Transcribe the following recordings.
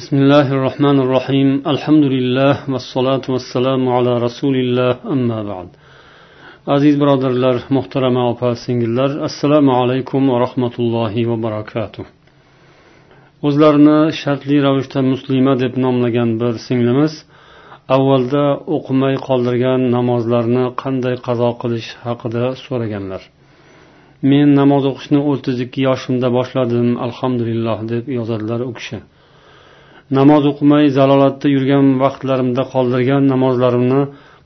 بسم الله الرحمن الرحيم الحمد لله والصلاة والسلام على رسول الله أما بعد aziz birodarlar muhtarama opa singillar assalomu alaykum va rahmatullohi va barakatuh o'zlarini shartli ravishda muslima deb nomlagan bir singlimiz avvalda o'qimay qoldirgan namozlarni qanday qazo qilish haqida so'raganlar men namoz o'qishni o'ttiz ikki yoshimda boshladim alhamdulillah deb yozadilar u kishi Namoz o'qimay zalolatda yurgan vaqtlarimda qoldirgan namozlarimni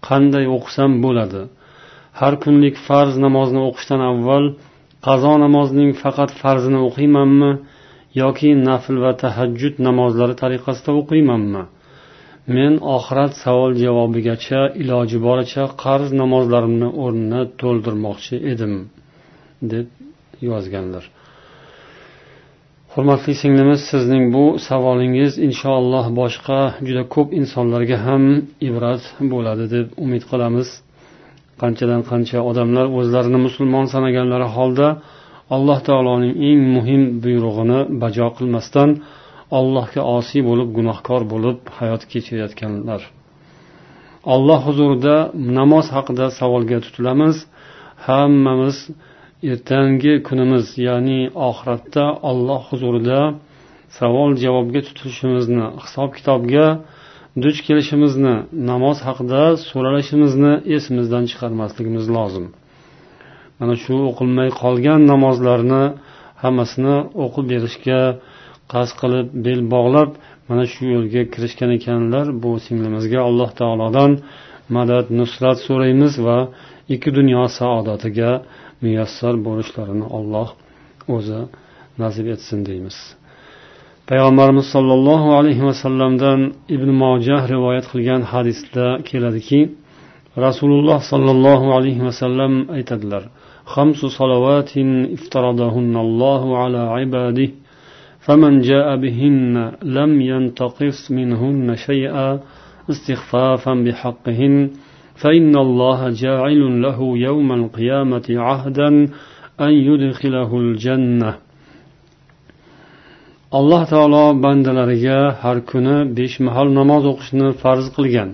qanday o'qisam bo'ladi? Har kunlik farz namozni o'qishdan avval qazo namozining faqat farzini o'qiymanmi yoki nafl va tahajjud namozlari tariqasida o'qiymanmi? Men oxirat savol javobigacha iloji boricha qarz namozlarimni o'rnini to'ldirmoqchi edim deb yozganlar. Hurmatli singlimiz sizning bu savolingiz inshaalloh boshqa juda ko'p insonlarga ham ibrat bo'ladi deb umid qilamiz. Qanchadan qancha odamlar o'zlarini musulmon sanaganlari holda alloh taoloning eng muhim buyrug'ini bajo qilmasdan allohga osiy bo'lib gunohkor bo'lib hayot kechirayotganlar. Alloh huzurida namoz haqida savolga tutilamiz hammamiz ertangi kunimiz ya'ni oxiratda olloh huzurida savol javobga tutilishimizni hisob kitobga duch kelishimizni namoz haqida so'ralishimizni esimizdan chiqarmasligimiz lozim. Mana shu o'qilmay qolgan namozlarni hammasini o'qib berishga qasd qilib bel bog'lab mana shu yo'lga kirishgan ekanlar bu singlimizga alloh taolodan madad nusrat so'raymiz va ikki dunyo saodatiga muyassar bo'lishlarini alloh o'zi nasib etsin deymiz payg'ambarimiz sollallohu alayhi vasallamdan ibn mojah rivoyat qilgan hadisda keladiki rasululloh sollallohu alayhi vasallam aytadilar خمس صلوات افترضهن الله على عباده فمن جاء بهن لم ينتقص منهن شيئا استخفافا بحقهن فإن الله جاعل له يوم القيامة عهدا أن يدخله الجنة alloh taolo bandalariga har kuni besh mahal namoz o'qishni farz qilgan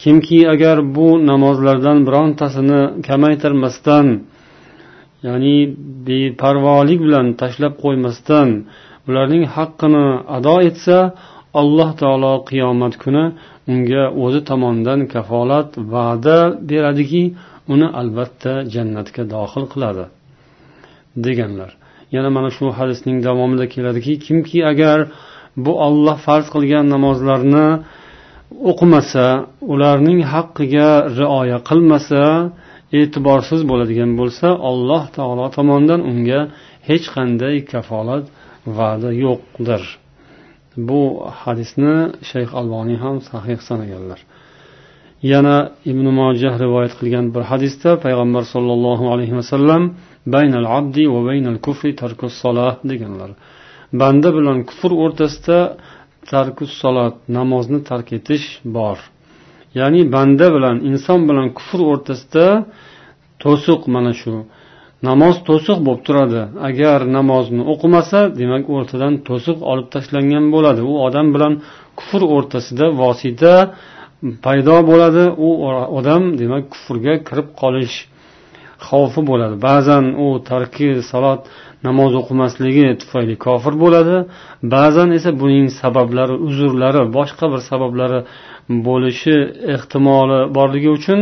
kimki agar bu namozlardan birontasini kamaytirmasdan ya'ni beparvolik bilan tashlab qo'ymasdan ularning haqqini ado etsa alloh taolo qiyomat kuni unga o'zi tomonidan kafolat va'da beradiki uni albatta jannatga dohil qiladi deganlar. Yana mana shu hadisning davomida keladiki kimki agar bu olloh farz qilgan namozlarni o'qimasa ularning haqqiga rioya qilmasa e'tiborsiz bo'ladigan bo'lsa alloh taolo tomonidan unga hech qanday kafolat va'da yo'qdir. Bu hadisni shayx alboniy ham sahih sanaganlar. Yana ibn mojah rivoyat qilgan bir hadisda payg'ambar sollallohu alayhi vasallam baynal abdi va baynal kufri tarkus solah deganlar. Banda bilan kufr o'rtasida tarkus solat namozni tark etish bor. Ya'ni banda bilan inson bilan kufr o'rtasida to'siq mana shu namoz to'siq bo'lib turadi. Agar namozni o'qimasa demak o'rtadan to'siq olib tashlangan bo'ladi. U odam bilan kufr o'rtasida vosita paydo bo'ladi. U odam demak kufrga kirib qolish xavfi bo'ladi. Ba'zan u tarki salot namoz o'qimasligi tufayli kofir bo'ladi. Ba'zan esa buning sabablari uzrlari boshqa bir sabablari bo'lishi ehtimoli borligi uchun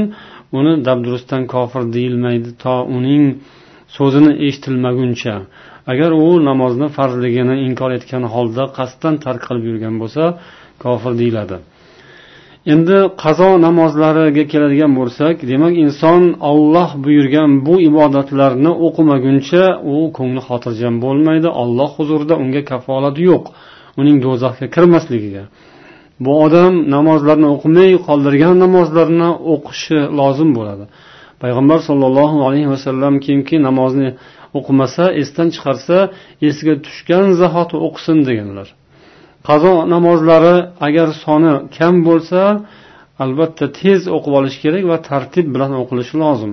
uni dabdurustdan kofir deyilmaydi. To uning so'zini eshitilmaguncha agar u namozni farzligini inkor etgan holda qasddan tark qilib yurgan bo'lsa kofir deyiladi. Endi qazo namozlariga keladigan bo'lsak demak inson olloh buyurgan bu ibodatlarni o'qimaguncha u ko'ngli xotirjam bo'lmaydi olloh huzurida unga kafolat yo'q uning do'zaxga kirmasligiga. Bu odam namozlarni o'qimay qoldirgan namozlarni o'qishi lozim bo'ladi. Payg'ambar sollallohu alayhi vasallam kimki namozni o'qimasa esdan chiqarsa esiga tushgan zahoti o'qisin deganlar. Qazo namozlari agar soni kam bo'lsa albatta tez o'qib olish kerak va tartib bilan o'qilishi lozim.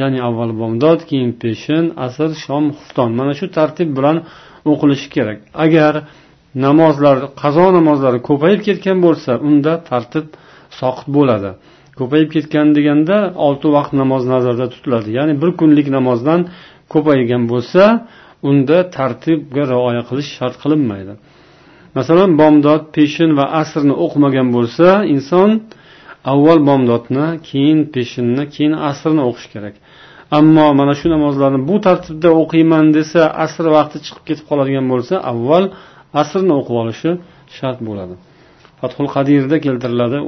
Ya'ni avval bomdod keyin peshin asr shom xufton. Mana shu tartib bilan o'qilishi kerak. Agar namozlar qazo namozlari ko'payib ketgan bo'lsa unda tartib soqit bo'ladi. Ko'payib ketgan deganda olti vaqt namoz nazarda tutiladi. Ya'ni bir kunlik namozdan ko'paygan bo'lsa unda tartibga rioya qilish shart qilinmaydi. Masalan bomdod peshin va asrni o'qimagan bo'lsa inson avval bomdodni keyin peshinni keyin asrni o'qish kerak. Ammo mana shu namozlarni bu tartibda o'qiyman desa asr vaqti chiqib ketib qoladigan bo'lsa avval asrni o'qib olishi shart bo'ladi. Fathul qadirda keltiriladi.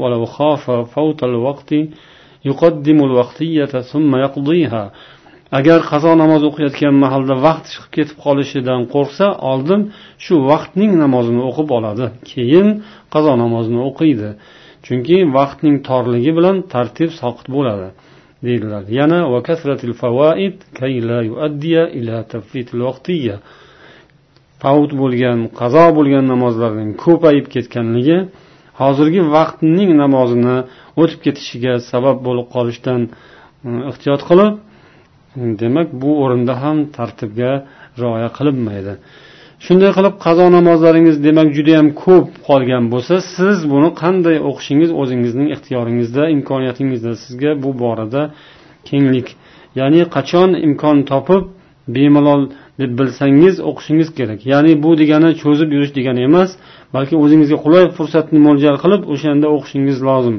Agar qazo namoz o'qiyotgan mahalda vaqt chiqib ketib qolishidan qo'rqsa oldin shu vaqtning namozini o'qib oladi. Keyin qazo namozini o'qiydi. Chunki vaqtning torligi bilan tartib soqit bo'ladi deydilar. Yana favut bo'lgan qazo bo'lgan namozlarning ko'payib ketganligi hozirgi vaqtning namozini o'tib ketishiga sabab bo'lib qolishdan e, ehtiyot qilib demak bu o'rinda ham tartibga rioya qilinmaydi. Shunday qilib qazo namozlaringiz demak judayam ko'p qolgan bo'lsa siz buni qanday o'qishingiz o'zingizning ixtiyoringizda imkoniyatingizda sizga bu borada kenglik ya'ni qachon imkon topib bemalol deb bilsangiz o'qishingiz kerak. Ya'ni bu degani cho'zib yurish degani emas balki o'zingizga qulay fursatni mo'ljal qilib o'shanda o'qishingiz lozim.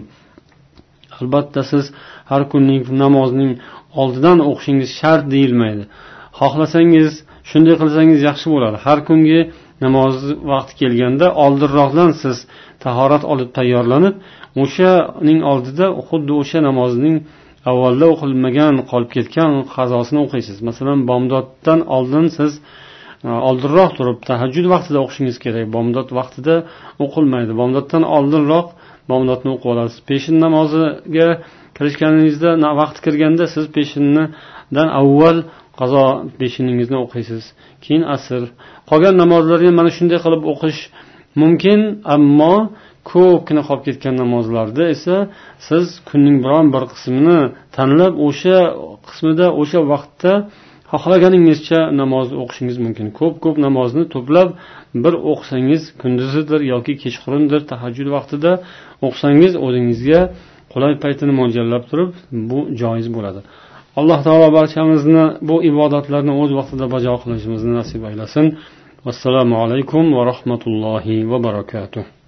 Albatta siz har kunning namozning oldidan o'qishingiz shart deyilmaydi. Xohlasangiz shunday qilsangiz yaxshi bo'ladi. Har kungi namoz vaqti kelganda oldinroqdan siz tahorat olib tayyorlanib o'shaning oldida xuddi o'sha namozning avvalda o'qilmagan qolib ketgan qazosini o'qiysiz. Masalan bomdoddan oldin siz e, oldinroq turib tahajjud vaqtida o'qishingiz kerak. Bomdod vaqtida o'qilmaydi. Bomdoddan oldinroq bomdodni o'qib olasiz peshin namoziga kirishganingizda vaqti kirganda siz peshinnidan avval qazo peshiningizni o'qiysiz. Keyin asr. Qolgan namozlarni mana shunday qilib o'qish mumkin ammo ko'pgina qolib ketgan namozlarda esa siz kunning biron bir qismini tanlab o'sha qismida o'sha vaqtda xohlaganingizcha namozni o'qishingiz mumkin? Ko'p ko'p namozni to'plab bir o'qisangiz kunduzidir yoki kechqurundir tahajjud vaqtida o'qisangiz o'zingizga qulay paytini mo'ljallab turib bu joiz bo'ladi. Alloh taolo barchamizni bu ibodatlarni o'z vaqtida bajo qilishimizni nasib aylasin. Vassalomu alaykum va rahmatullohi va barakatuh.